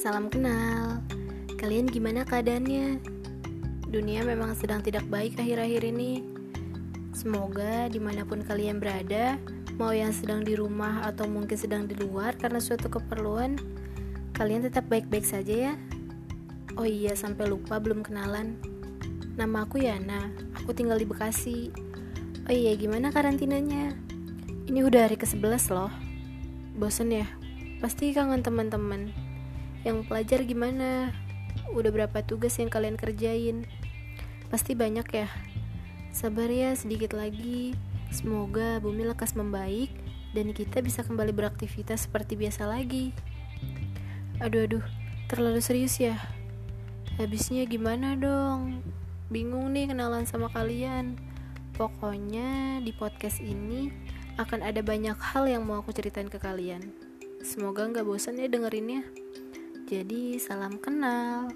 salam kenal. Kalian gimana keadaannya? Dunia memang sedang tidak baik akhir-akhir ini. Semoga di mana pun kalian berada, mau yang sedang di rumah atau mungkin sedang di luar karena suatu keperluan, kalian tetap baik-baik saja ya. Oh iya, sampai lupa belum kenalan. Nama aku Yana, aku tinggal di Bekasi. Oh iya, gimana karantinanya? Ini udah hari ke-11 loh. Bosen ya? Pasti kangen teman-teman. Yang pelajar gimana? Udah berapa tugas yang kalian kerjain? Pasti banyak ya. Sabar ya sedikit lagi. Semoga bumi lekas membaik dan kita bisa kembali beraktivitas seperti biasa lagi. Aduh aduh, terlalu serius ya. Habisnya gimana dong? Bingung nih kenalan sama kalian. Pokoknya di podcast ini akan ada banyak hal yang mau aku ceritain ke kalian. Semoga nggak bosan ya dengerinnya. Jadi salam kenal.